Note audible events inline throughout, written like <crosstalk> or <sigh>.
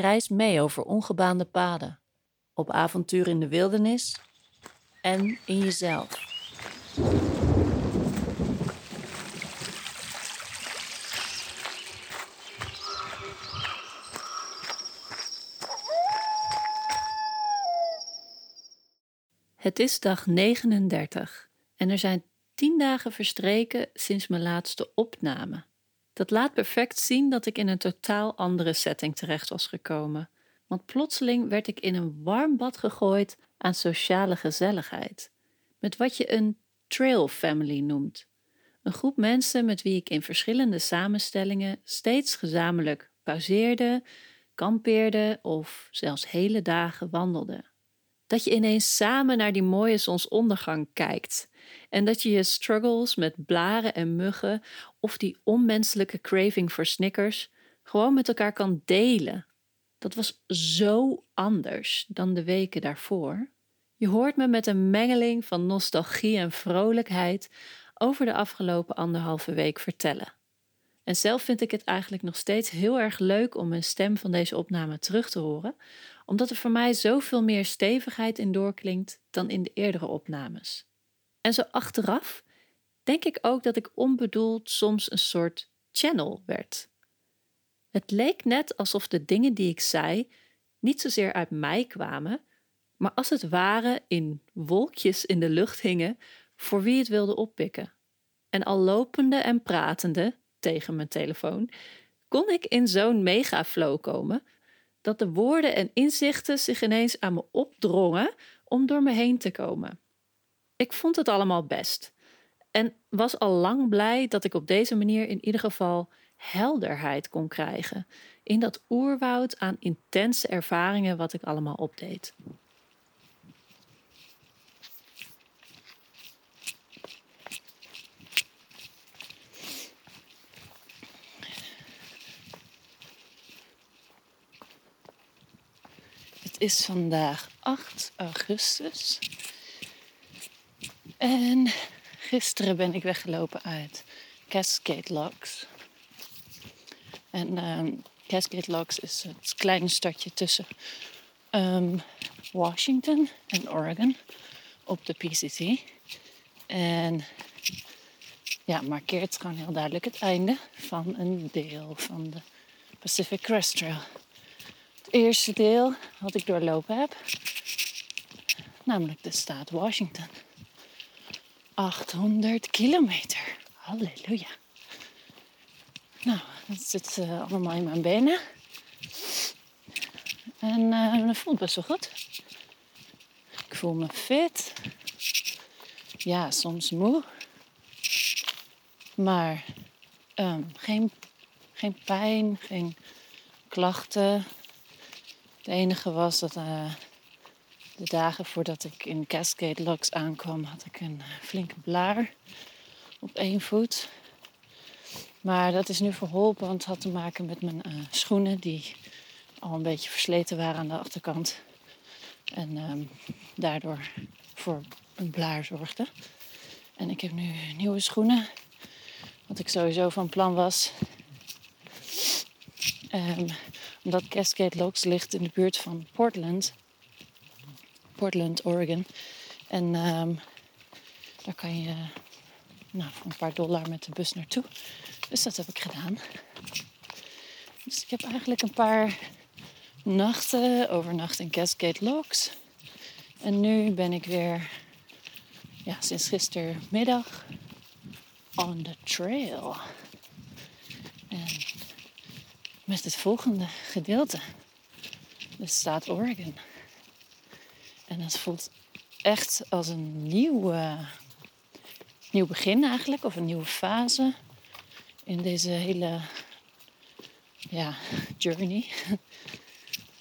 Reis mee over ongebaande paden, op avontuur in de wildernis en in jezelf. Het is dag 39 en er zijn 10 dagen verstreken sinds mijn laatste opname. Dat laat perfect zien dat ik in een totaal andere setting terecht was gekomen. Want plotseling werd ik in een warm bad gegooid aan sociale gezelligheid. Met wat je een trail family noemt. Een groep mensen met wie ik in verschillende samenstellingen steeds gezamenlijk pauzeerde, kampeerde of zelfs hele dagen wandelde. Dat je ineens samen naar die mooie zonsondergang kijkt en dat je je struggles met blaren en muggen of die onmenselijke craving voor Snickers gewoon met elkaar kan delen. Dat was zo anders dan de weken daarvoor. Je hoort me met een mengeling van nostalgie en vrolijkheid over de afgelopen anderhalve week vertellen. En zelf vind ik het eigenlijk nog steeds heel erg leuk om mijn stem van deze opname terug te horen, omdat er voor mij zoveel meer stevigheid in doorklinkt dan in de eerdere opnames. En zo achteraf denk ik ook dat ik onbedoeld soms een soort channel werd. Het leek net alsof de dingen die ik zei niet zozeer uit mij kwamen, maar als het ware in wolkjes in de lucht hingen voor wie het wilde oppikken. En al lopende en pratende tegen mijn telefoon, kon ik in zo'n megaflow komen dat de woorden en inzichten zich ineens aan me opdrongen om door me heen te komen. Ik vond het allemaal best en was al lang blij dat ik op deze manier in ieder geval helderheid kon krijgen in dat oerwoud aan intense ervaringen wat ik allemaal opdeed. Het is vandaag 8 augustus. En gisteren ben ik weggelopen uit Cascade Locks. En um, Cascade Locks is het kleine stadje tussen um, Washington en Oregon op de PCT. En ja, markeert gewoon heel duidelijk het einde van een deel van de Pacific Crest Trail. Het eerste deel wat ik doorlopen heb, namelijk de staat Washington. 800 kilometer. Halleluja. Nou, dat zit uh, allemaal in mijn benen. En uh, dat voelt best wel goed. Ik voel me fit. Ja, soms moe. Maar um, geen, geen pijn, geen klachten. Het enige was dat uh, de dagen voordat ik in Cascade Locks aankwam, had ik een flinke blaar op één voet. Maar dat is nu verholpen, want het had te maken met mijn uh, schoenen die al een beetje versleten waren aan de achterkant. En um, daardoor voor een blaar zorgde. En ik heb nu nieuwe schoenen, wat ik sowieso van plan was. Um, omdat Cascade Locks ligt in de buurt van Portland, Portland, Oregon. En um, daar kan je nou, een paar dollar met de bus naartoe. Dus dat heb ik gedaan. Dus ik heb eigenlijk een paar nachten overnacht in Cascade Locks. En nu ben ik weer, ja, sinds gistermiddag on the trail. En met het volgende gedeelte, de staat Oregon. En dat voelt echt als een nieuw, nieuw begin eigenlijk, of een nieuwe fase in deze hele ja, journey. <laughs>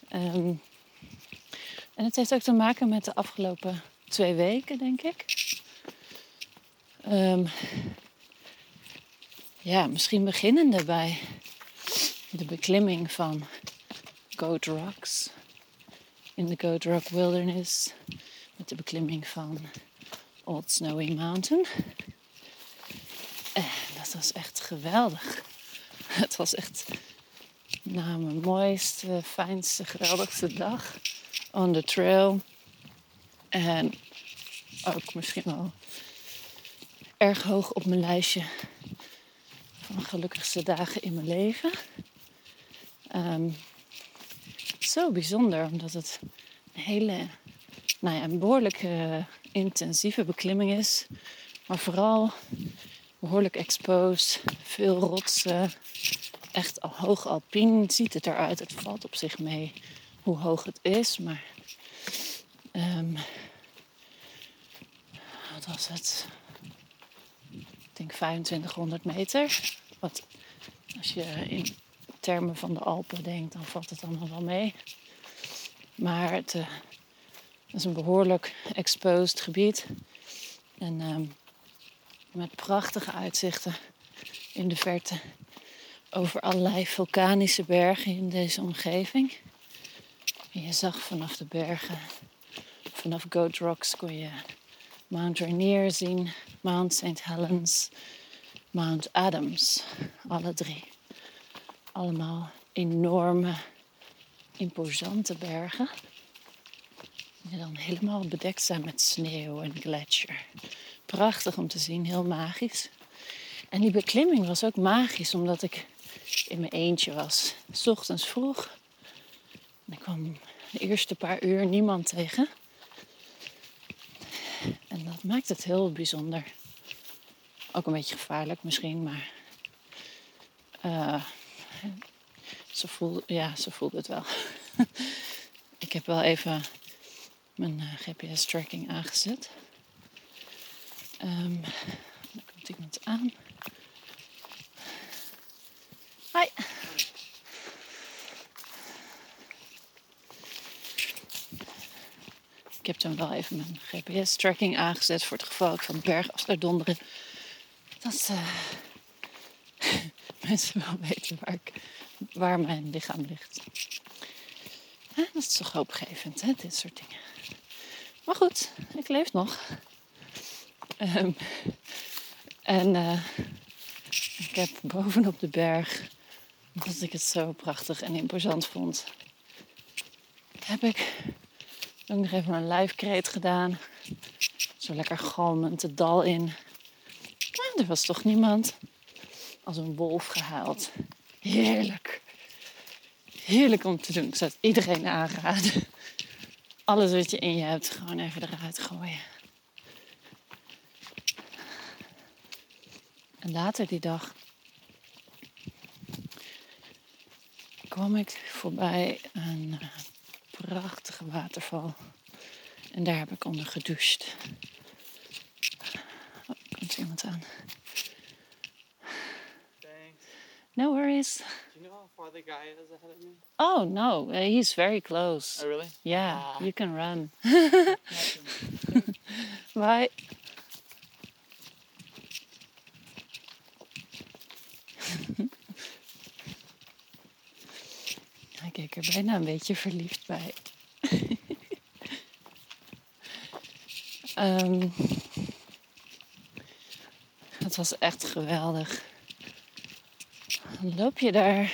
Ehm, en het heeft ook te maken met de afgelopen twee weken, denk ik. Ehm, ja, misschien beginnende bij de beklimming van Goat Rocks in de Goat Rock Wilderness. Met de beklimming van Old Snowy Mountain. En dat was echt geweldig. <laughs> Het was echt nou, mijn mooiste, fijnste, geweldigste dag on the trail. En ook misschien wel erg hoog op mijn lijstje van gelukkigste dagen in mijn leven. Ehm, zo bijzonder, omdat het een hele, nou ja, behoorlijk intensieve beklimming is. Maar vooral behoorlijk exposed, veel rotsen, echt hoog alpien ziet het eruit. Het valt op zich mee hoe hoog het is, maar um, wat was het? Ik denk 2500 meter. Wat als je in termen van de Alpen denkt, dan valt het allemaal wel mee. Maar het uh, is een behoorlijk exposed gebied. En um, met prachtige uitzichten in de verte over allerlei vulkanische bergen in deze omgeving. En je zag vanaf de bergen, vanaf Goat Rocks kon je Mount Rainier zien, Mount St. Helens, Mount Adams, alle drie. Allemaal enorme, imposante bergen. Die dan helemaal bedekt zijn met sneeuw en gletsjer. Prachtig om te zien, heel magisch. En die beklimming was ook magisch, omdat ik in mijn eentje was. S ochtends vroeg. En ik kwam de eerste paar uur niemand tegen. En dat maakt het heel bijzonder. Ook een beetje gevaarlijk misschien, maar uh, ze, voelde, ja, ze voelde het wel. <laughs> ik heb wel even mijn uh, GPS-tracking aangezet. Um, er komt iemand aan. Hoi. Ik heb toen wel even mijn GPS-tracking aangezet voor het geval ik van de berg af zou donderen. Dat uh, mensen wel weten waar, ik, waar mijn lichaam ligt. dat is toch hoopgevend, hè, dit soort dingen. Maar goed, ik leef nog. Um, en uh, ik heb bovenop de berg omdat ik het zo prachtig en imposant vond, heb ik ook nog even een live gedaan. Zo lekker galmend het dal in. Nou, er was toch niemand. Als een wolf gehuild. Heerlijk. Heerlijk om te doen. Ik iedereen aanraden. Alles wat je in je hebt, gewoon even eruit gooien. En later die dag kwam ik voorbij een uh, prachtige waterval. En daar heb ik onder gedoucht. Oh, komt iemand aan. No worries. Do you know how far the guy is ahead of me? Oh no, uh, he's very close. Oh, really? Yeah, Ah. you can run. <laughs> Bye. Hij keek er bijna een beetje verliefd bij. <laughs> Ehm, het was echt geweldig. Dan loop je daar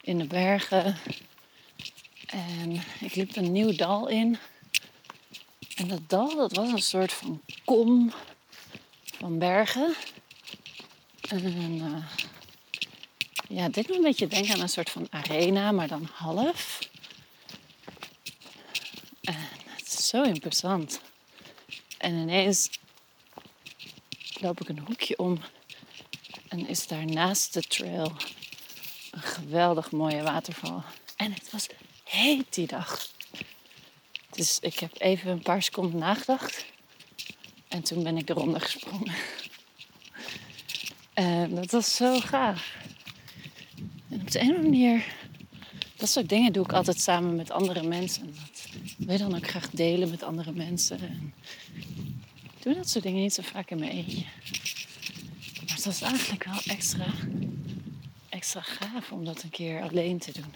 in de bergen en ik liep een nieuw dal in. En dat dal, dat was een soort van kom van bergen. En eh, ja, deed me een beetje denken aan een soort van arena, maar dan half. En het is zo imposant. En ineens loop ik een hoekje om en is daar naast de trail een geweldig mooie waterval. En het was heet die dag. Dus ik heb even een paar seconden nagedacht. En toen ben ik eronder gesprongen. En dat was zo gaaf. En op de een of manier Dat soort dingen doe ik altijd samen met andere mensen. Dat wil je dan ook graag delen met andere mensen. En ik doe dat soort dingen niet zo vaak in mijn. Maar het was eigenlijk wel extra, extra gaaf om dat een keer alleen te doen.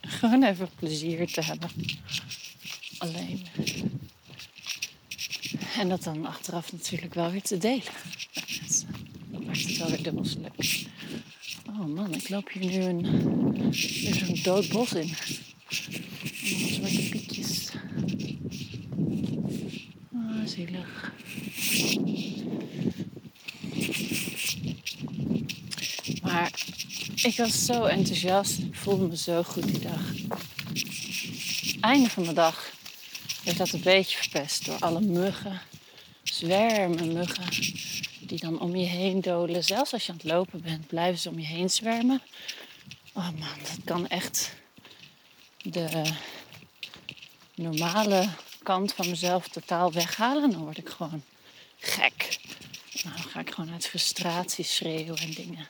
Gewoon even plezier te hebben. Alleen. En dat dan achteraf natuurlijk wel weer te delen. Dat maakt het wel weer dubbel leuk. Oh man, ik loop hier nu een, zo'n dood bos in. Zwarte. Ah, zielig. Maar ik was zo enthousiast. Ik voelde me zo goed die dag. Einde van de dag werd dat een beetje verpest door alle muggen. Zwermen muggen die dan om je heen dolen. Zelfs als je aan het lopen bent, blijven ze om je heen zwermen. Oh man, dat kan echt de normale kant van mezelf totaal weghalen. Dan word ik gewoon gek. Nou, dan ga ik gewoon uit frustratie schreeuwen en dingen.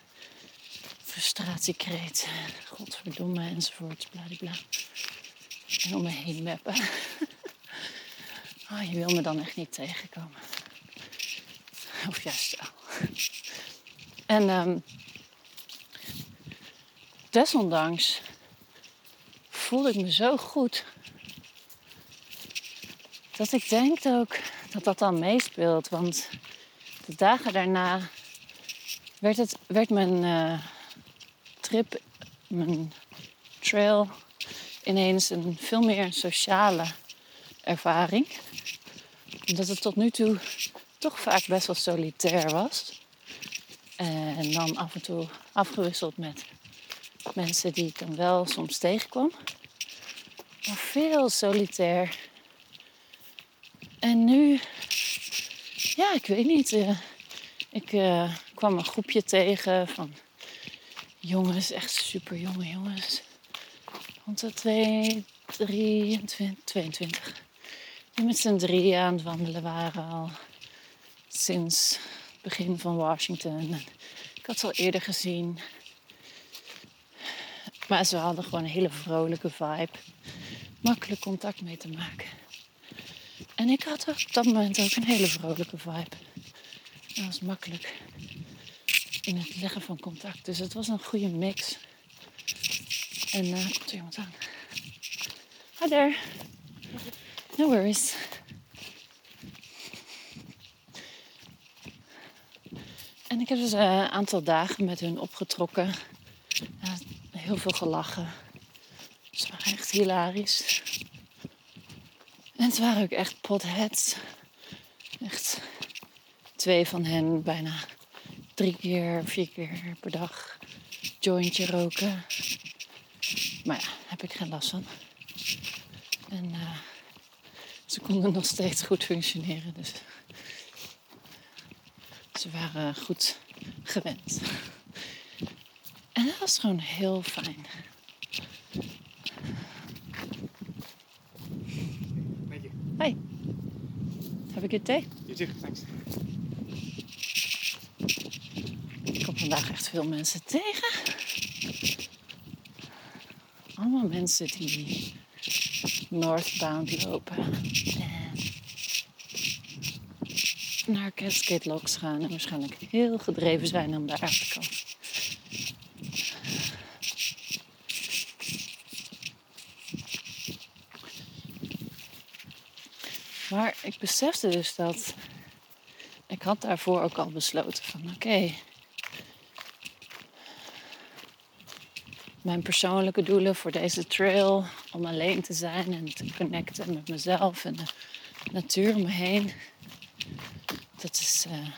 Frustratiekreet, godverdomme enzovoort, bladibla. En om me heen meppen. Oh, <laughs> je wil me dan echt niet tegenkomen. Of juist wel. En um, desondanks voelde ik me zo goed. Dat ik denk ook dat dat dan meespeelt. Want de dagen daarna werd, het, werd mijn uh, trip, mijn trail ineens een veel meer sociale ervaring. Omdat het tot nu toe toch vaak best wel solitair was. En dan af en toe afgewisseld met mensen die ik dan wel soms tegenkwam. Maar veel solitair. En nu, ja, ik weet niet. Uh, ik uh, kwam een groepje tegen van jongens, echt super jonge jongens. Rond de 2, 23, 22. Die met z'n drieën aan het wandelen waren al sinds het begin van Washington. Ik had ze al eerder gezien. Maar ze hadden gewoon een hele vrolijke vibe. Makkelijk contact mee te maken. En ik had op dat moment ook een hele vrolijke vibe. Dat was makkelijk in het leggen van contact. Dus het was een goede mix. En uh, komt er iemand aan. Hi there. No worries. En ik heb dus een aantal dagen met hun opgetrokken. Ja, heel veel gelachen. Ze waren echt hilarisch. En het waren ook echt potheads. Echt twee van hen bijna drie keer, vier keer per dag jointje roken. Maar ja, heb ik geen last van. En uh, ze konden nog steeds goed functioneren. Dus ze waren goed gewend. En dat was gewoon heel fijn. Hey. Have a good day. You too, thanks. Ik kom echt veel mensen tegen. Allemaal mensen die northbound lopen. En naar Cascade Locks gaan. En waarschijnlijk heel gedreven zijn om daar uit te komen. Maar ik besefte dus dat ik had daarvoor ook al besloten van oké, mijn persoonlijke doelen voor deze trail om alleen te zijn en te connecten met mezelf en de natuur om me heen, dat is uh,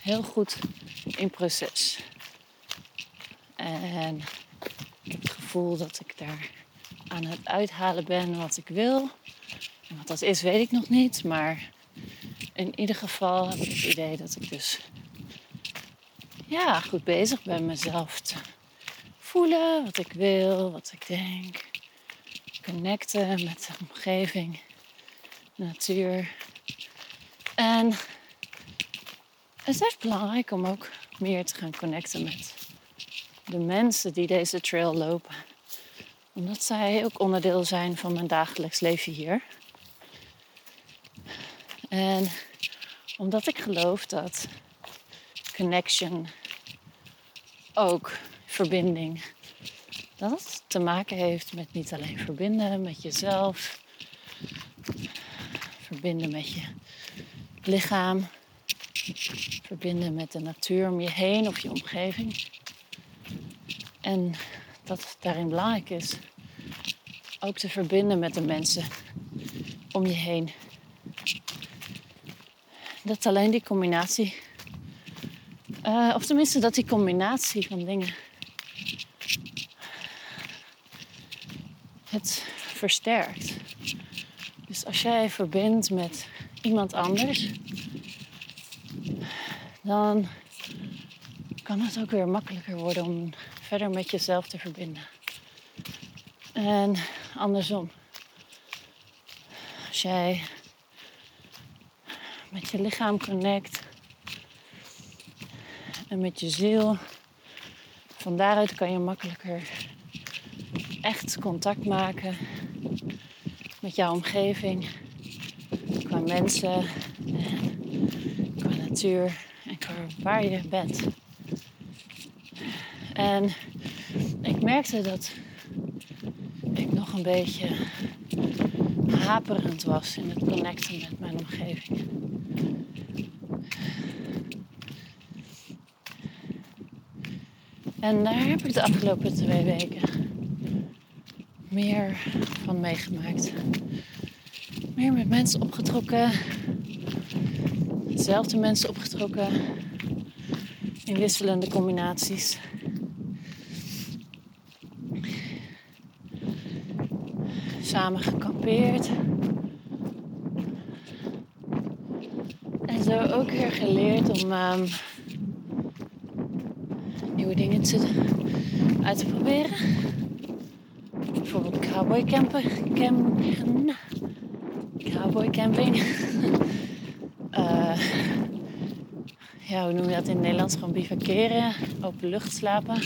heel goed in proces. En ik heb het gevoel dat ik daar aan het uithalen ben wat ik wil. En wat dat is, weet ik nog niet. Maar in ieder geval heb ik het idee dat ik dus ja, goed bezig ben mezelf voelen wat ik wil, wat ik denk. Connecten met de omgeving, natuur. En het is echt belangrijk om ook meer te gaan connecten met de mensen die deze trail lopen. Omdat zij ook onderdeel zijn van mijn dagelijks leven hier. En omdat ik geloof dat connection ook verbinding. Dat te maken heeft met niet alleen verbinden met jezelf, verbinden met je lichaam, verbinden met de natuur om je heen of je omgeving. En dat daarin belangrijk is ook te verbinden met de mensen om je heen. Dat alleen die combinatie, uh, of tenminste dat die combinatie van dingen het versterkt. Dus als jij verbindt met iemand anders, dan kan het ook weer makkelijker worden om verder met jezelf te verbinden. En andersom. Als jij met je lichaam connect en met je ziel, van daaruit kan je makkelijker echt contact maken met jouw omgeving, qua mensen, qua natuur en qua waar je bent. En ik merkte dat ik nog een beetje haperend was in het connecten met mijn omgeving. En daar heb ik de afgelopen twee weken meer van meegemaakt. Meer met mensen opgetrokken. Dezelfde mensen opgetrokken. In wisselende combinaties. Samen gekampeerd. En zo ook weer geleerd om um, nieuwe dingen te, uit te proberen cowboy camper, cam, cowboy camping. uh, <laughs> ja, hoe noem je dat in het Nederlands? Gewoon bivakeren, open lucht slapen.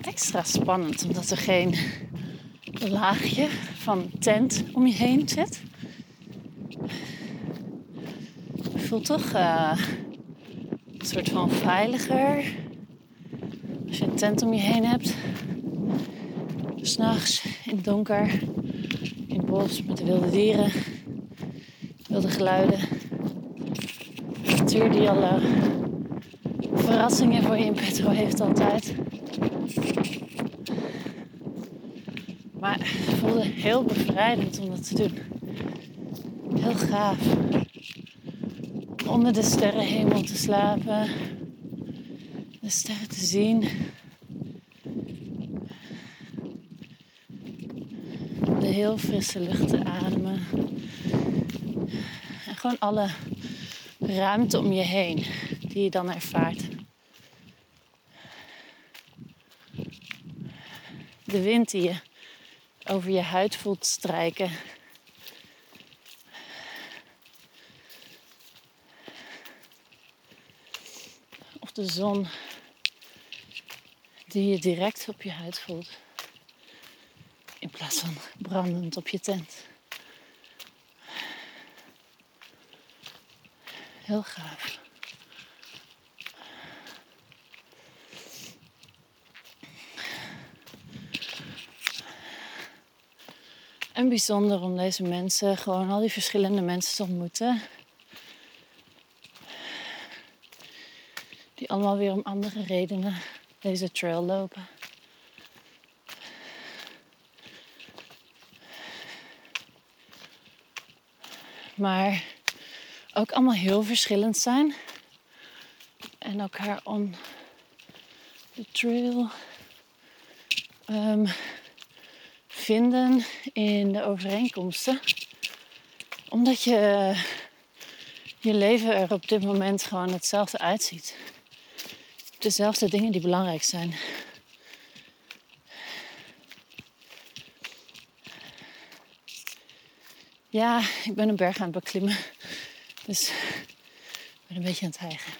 Extra spannend omdat er geen laagje van tent om je heen zit. Voelt toch uh, een soort van veiliger. Tent om je heen hebt. S'nachts in het donker. In het bos met de wilde dieren. Wilde geluiden. De natuur die alle verrassingen voor je in petro heeft altijd. Maar het voelde heel bevrijdend om dat te doen. Heel gaaf onder de sterrenhemel te slapen, de sterren te zien. De heel frisse lucht te ademen. En gewoon alle ruimte om je heen die je dan ervaart. De wind die je over je huid voelt strijken. de zon die je direct op je huid voelt. In plaats van brandend op je tent. Heel gaaf. En bijzonder om deze mensen, gewoon al die verschillende mensen te ontmoeten. die allemaal weer om andere redenen deze trail lopen. Maar ook allemaal heel verschillend zijn. En elkaar on de trail um, vinden in de overeenkomsten. Omdat je je leven er op dit moment gewoon hetzelfde uitziet dezelfde dingen die belangrijk zijn. Ja, ik ben een berg aan het beklimmen. Dus ben een beetje aan het hijgen.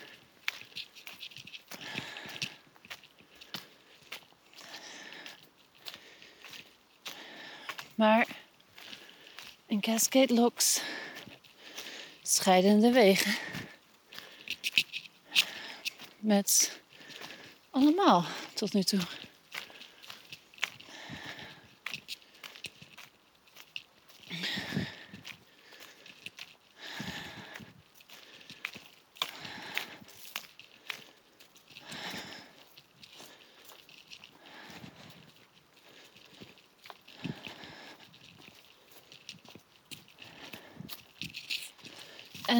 Maar in Cascade Locks scheiden de wegen. Met allemaal tot nu toe.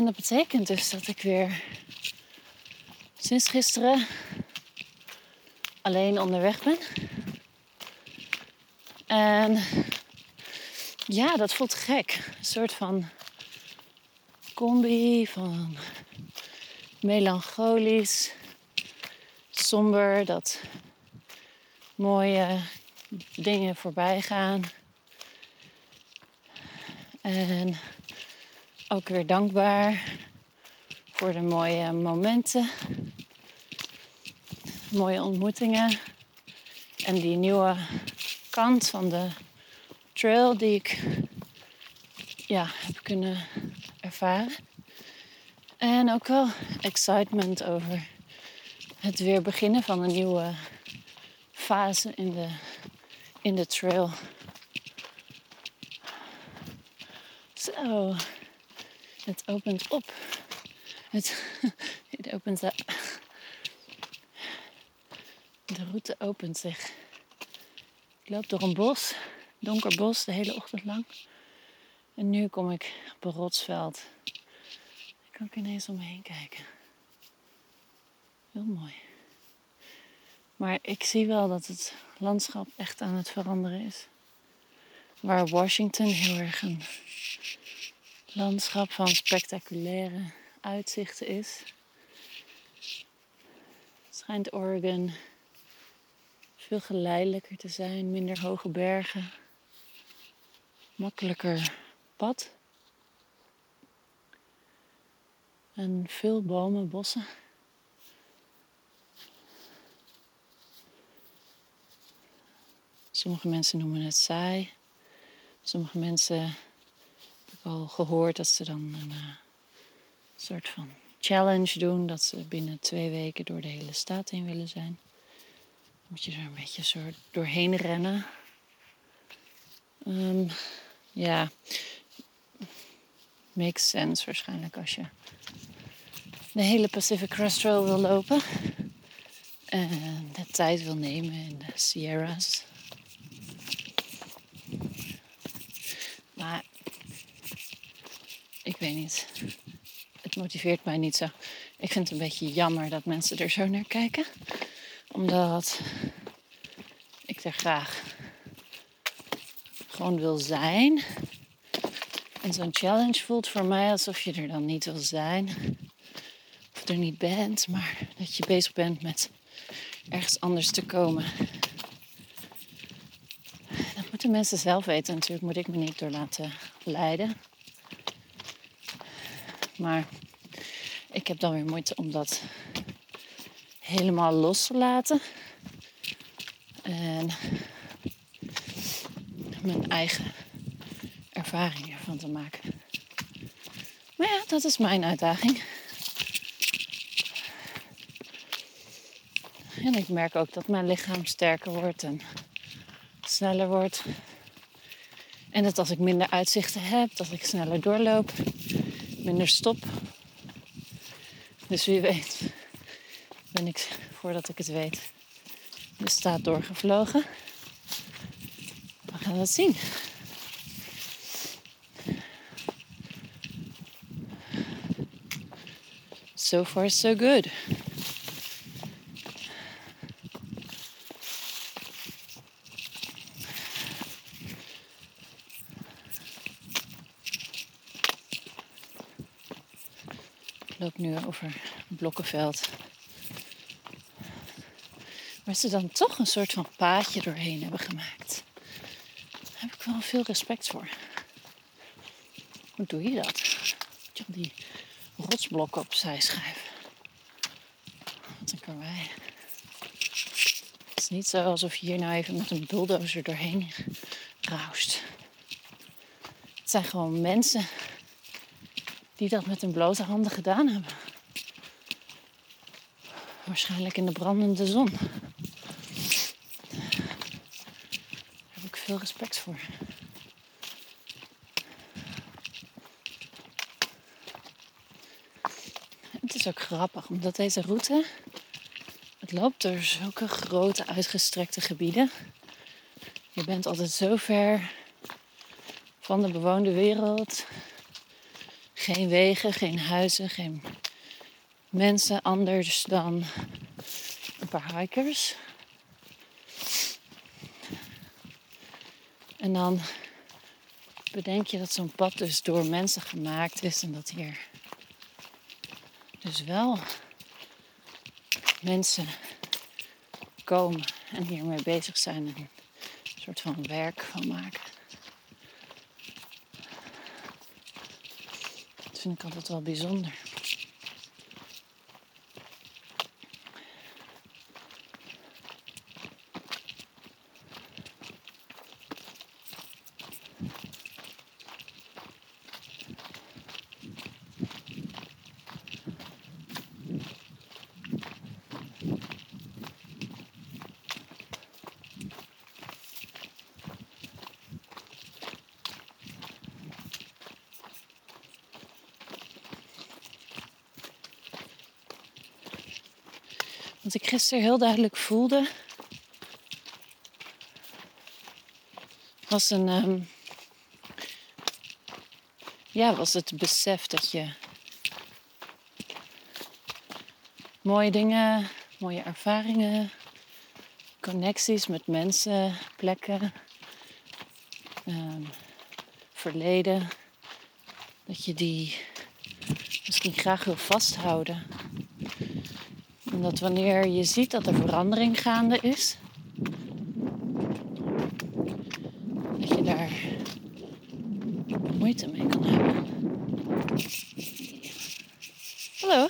En dat betekent dus dat ik weer sinds gisteren alleen onderweg ben. En ja, dat voelt gek. Een soort van combi van melancholisch, somber, dat mooie dingen voorbij gaan. En ook weer dankbaar voor de mooie momenten, mooie ontmoetingen en die nieuwe kant van de trail die ik ja, heb kunnen ervaren. En ook wel excitement over het weer beginnen van een nieuwe fase in de, in de trail. Zo. Het opent op. Het, <laughs> het opent up. De route opent zich. Ik loop door een bos, donker bos, de hele ochtend lang. En nu kom ik op een rotsveld. Ik kan ik ineens om me heen kijken. Heel mooi. Maar ik zie wel dat het landschap echt aan het veranderen is. Waar Washington heel erg een landschap van spectaculaire uitzichten is, schijnt Oregon veel geleidelijker te zijn, minder hoge bergen, makkelijker pad. En veel bomen, bossen. Sommige mensen noemen het saai. Sommige mensen al gehoord dat ze dan een uh, soort van challenge doen. Dat ze binnen twee weken door de hele staat heen willen zijn. Dan moet je er een beetje zo doorheen rennen. Um, ja, makes sense waarschijnlijk als je de hele Pacific Crest Trail wil lopen. En de tijd wil nemen in de Sierras. Maar ik weet niet. Het motiveert mij niet zo. Ik vind het een beetje jammer dat mensen er zo naar kijken. Omdat ik er graag gewoon wil zijn. En zo'n challenge voelt voor mij alsof je er dan niet wil zijn. Of er niet bent, maar dat je bezig bent met ergens anders te komen. Dat moeten mensen zelf weten natuurlijk. Moet ik me niet door laten leiden. Maar ik heb dan weer moeite om dat helemaal los te laten. En mijn eigen ervaring ervan te maken. Maar ja, dat is mijn uitdaging. En ik merk ook dat mijn lichaam sterker wordt en sneller wordt. En dat als ik minder uitzichten heb, dat ik sneller doorloop minder stop. Dus wie weet ben ik, voordat ik het weet, de staat doorgevlogen. We gaan het zien. So far, so good. loop nu over blokkenveld. Waar ze dan toch een soort van paadje doorheen hebben gemaakt. Daar heb ik wel veel respect voor. Hoe doe je dat? Die rotsblokken opzij schuiven. Wat een karwei. Het is niet zo alsof je hier nou even met een bulldozer doorheen raust. Het zijn gewoon mensen die dat met hun blote handen gedaan hebben. Waarschijnlijk in de brandende zon. Daar heb ik veel respect voor. Het is ook grappig, omdat deze route... Het loopt door zulke grote uitgestrekte gebieden. Je bent altijd zo ver van de bewoonde wereld. Geen wegen, geen huizen, geen mensen anders dan een paar hikers. En dan bedenk je dat zo'n pad dus door mensen gemaakt is en dat hier dus wel mensen komen en hiermee bezig zijn en een soort van werk van maken. Vind ik altijd wel bijzonder. Gisteren heel duidelijk voelde, was een. ehm, ja, was het besef dat je mooie dingen, mooie ervaringen, connecties met mensen, plekken, ehm, verleden, dat je die misschien graag wil vasthouden. En dat wanneer je ziet dat er verandering gaande is, dat je daar moeite mee kan hebben. Hallo.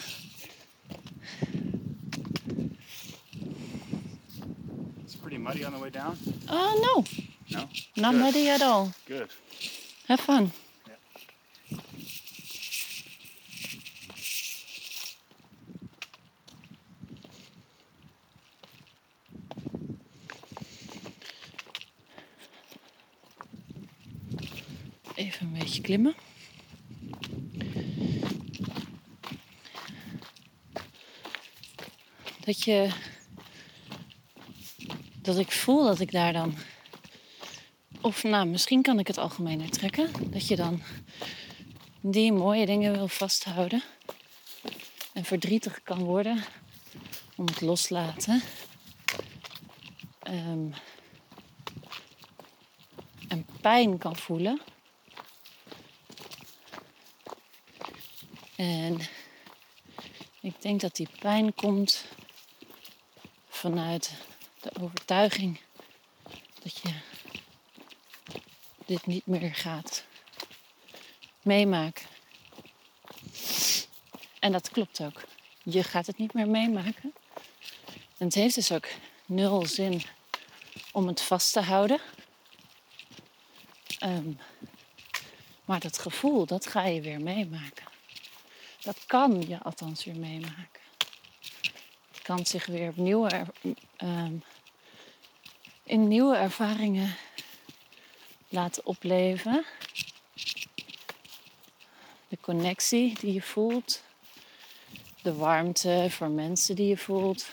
It's pretty muddy on the way down. Oh, no. No? Not Good. muddy at all. Good. Have fun. Yeah. Even een beetje Dat je. Dat ik voel dat ik daar dan. Of nou, misschien kan ik het algemener trekken. Dat je dan die mooie dingen wil vasthouden. En verdrietig kan worden om het loslaten. Ehm, en pijn kan voelen. En ik denk dat die pijn komt vanuit de overtuiging dat je dit niet meer gaat meemaken. En dat klopt ook. Je gaat het niet meer meemaken. En het heeft dus ook nul zin om het vast te houden. Ehm, maar dat gevoel, dat ga je weer meemaken. Dat kan je althans weer meemaken. Het kan zich weer er, ehm, in nieuwe ervaringen laten opleven. De connectie die je voelt. De warmte voor mensen die je voelt.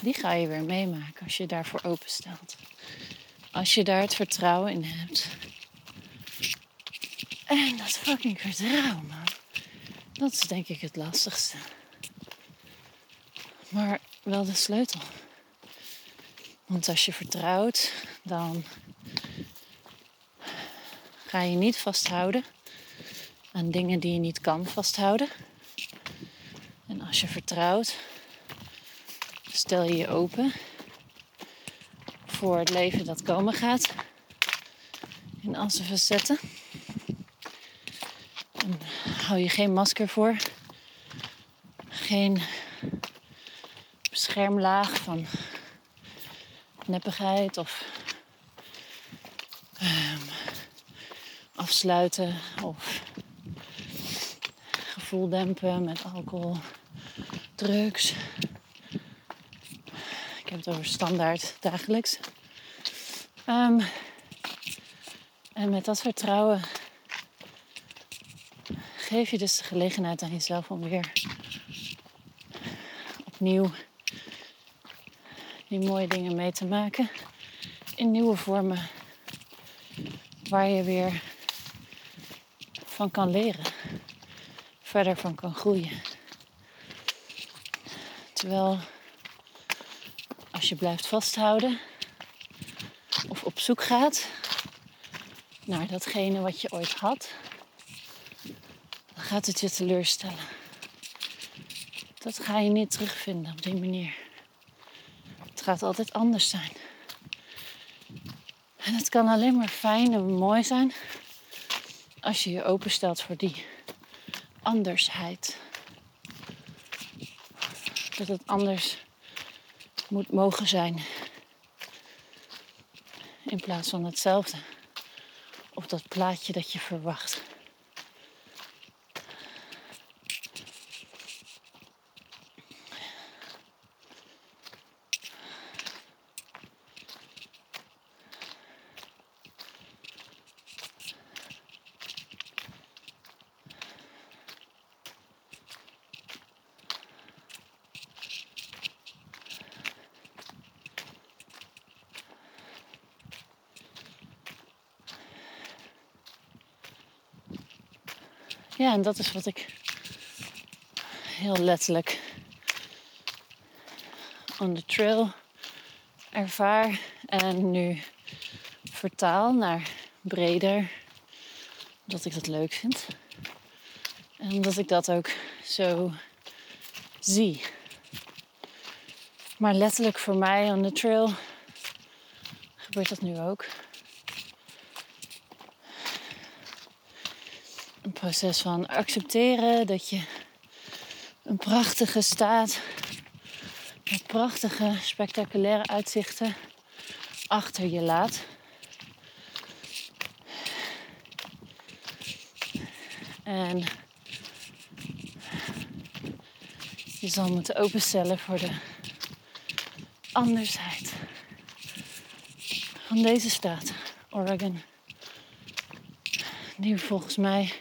Die ga je weer meemaken als je daarvoor openstelt. Als je daar het vertrouwen in hebt. En dat fucking vertrouwen, man. Dat is denk ik het lastigste. Maar wel de sleutel. Want als je vertrouwt, dan ga je niet vasthouden aan dingen die je niet kan vasthouden. En als je vertrouwt, stel je je open voor het leven dat komen gaat. In al zijn facetten. Hou je geen masker voor. Geen beschermlaag van neppigheid of ehm, afsluiten of gevoel dempen met alcohol, drugs. Ik heb het over standaard dagelijks. Ehm, en met dat vertrouwen geef je dus de gelegenheid aan jezelf om weer opnieuw die mooie dingen mee te maken in nieuwe vormen waar je weer van kan leren, verder van kan groeien. Terwijl als je blijft vasthouden of op zoek gaat naar datgene wat je ooit had, gaat het je teleurstellen. Dat ga je niet terugvinden op die manier. Het gaat altijd anders zijn. En het kan alleen maar fijn en mooi zijn als je je openstelt voor die andersheid. Dat het anders moet mogen zijn. In plaats van hetzelfde. Of dat plaatje dat je verwacht. Ja, en dat is wat ik heel letterlijk on the trail ervaar en nu vertaal naar breder, omdat ik dat leuk vind. En omdat ik dat ook zo zie. Maar letterlijk voor mij on the trail gebeurt dat nu ook. Proces van accepteren dat je een prachtige staat met prachtige, spectaculaire uitzichten achter je laat. En je zal moeten openstellen voor de andersheid van deze staat, Oregon. Die volgens mij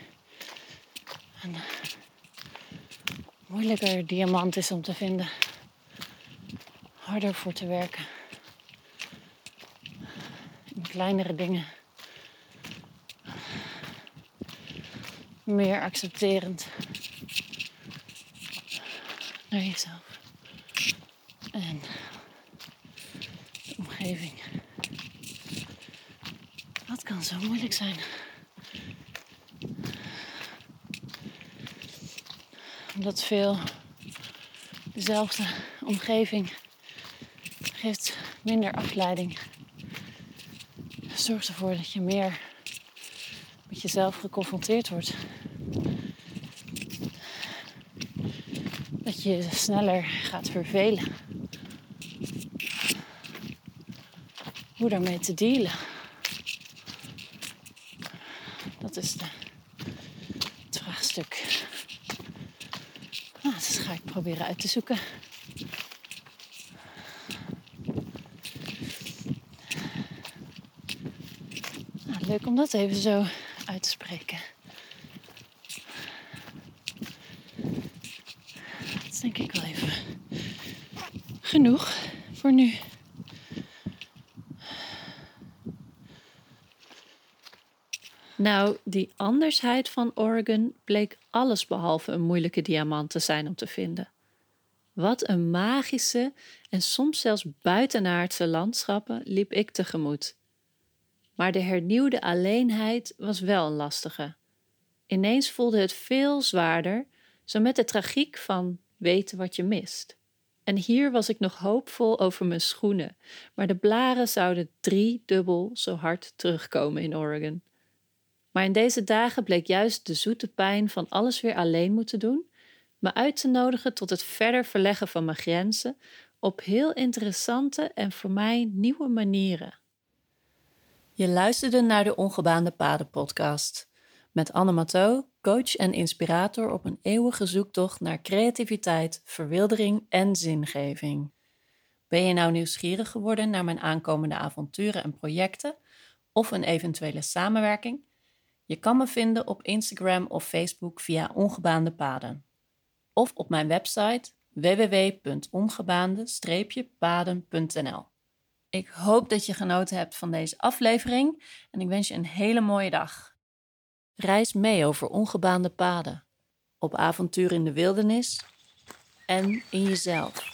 moeilijker diamant is om te vinden. Harder voor te werken. In kleinere dingen. Meer accepterend naar jezelf. En de omgeving. Dat kan zo moeilijk zijn. Omdat veel dezelfde omgeving geeft minder afleiding. Zorgt ervoor dat je meer met jezelf geconfronteerd wordt. Dat je je sneller gaat vervelen. Hoe daarmee te dealen. Dat is de, het vraagstuk. Nou, dat ga ik proberen uit te zoeken. Nou, leuk om dat even zo uit te spreken. Dat is denk ik wel even genoeg voor nu. Nou, die andersheid van Oregon bleek allesbehalve een moeilijke diamant te zijn om te vinden. Wat een magische en soms zelfs buitenaardse landschappen liep ik tegemoet. Maar de hernieuwde alleenheid was wel een lastige. Ineens voelde het veel zwaarder, zo met de tragiek van weten wat je mist. En hier was ik nog hoopvol over mijn schoenen, maar de blaren zouden driedubbel zo hard terugkomen in Oregon. Maar in deze dagen bleek juist de zoete pijn van alles weer alleen moeten doen, me uit te nodigen tot het verder verleggen van mijn grenzen op heel interessante en voor mij nieuwe manieren. Je luisterde naar de Ongebaande Paden podcast met Anne Matteau, coach en inspirator op een eeuwige zoektocht naar creativiteit, verwildering en zingeving. Ben je nou nieuwsgierig geworden naar mijn aankomende avonturen en projecten of een eventuele samenwerking? Je kan me vinden op Instagram of Facebook via Ongebaande Paden of op mijn website www.ongebaande-paden.nl. Ik hoop dat je genoten hebt van deze aflevering en ik wens je een hele mooie dag. Reis mee over ongebaande paden, op avontuur in de wildernis en in jezelf.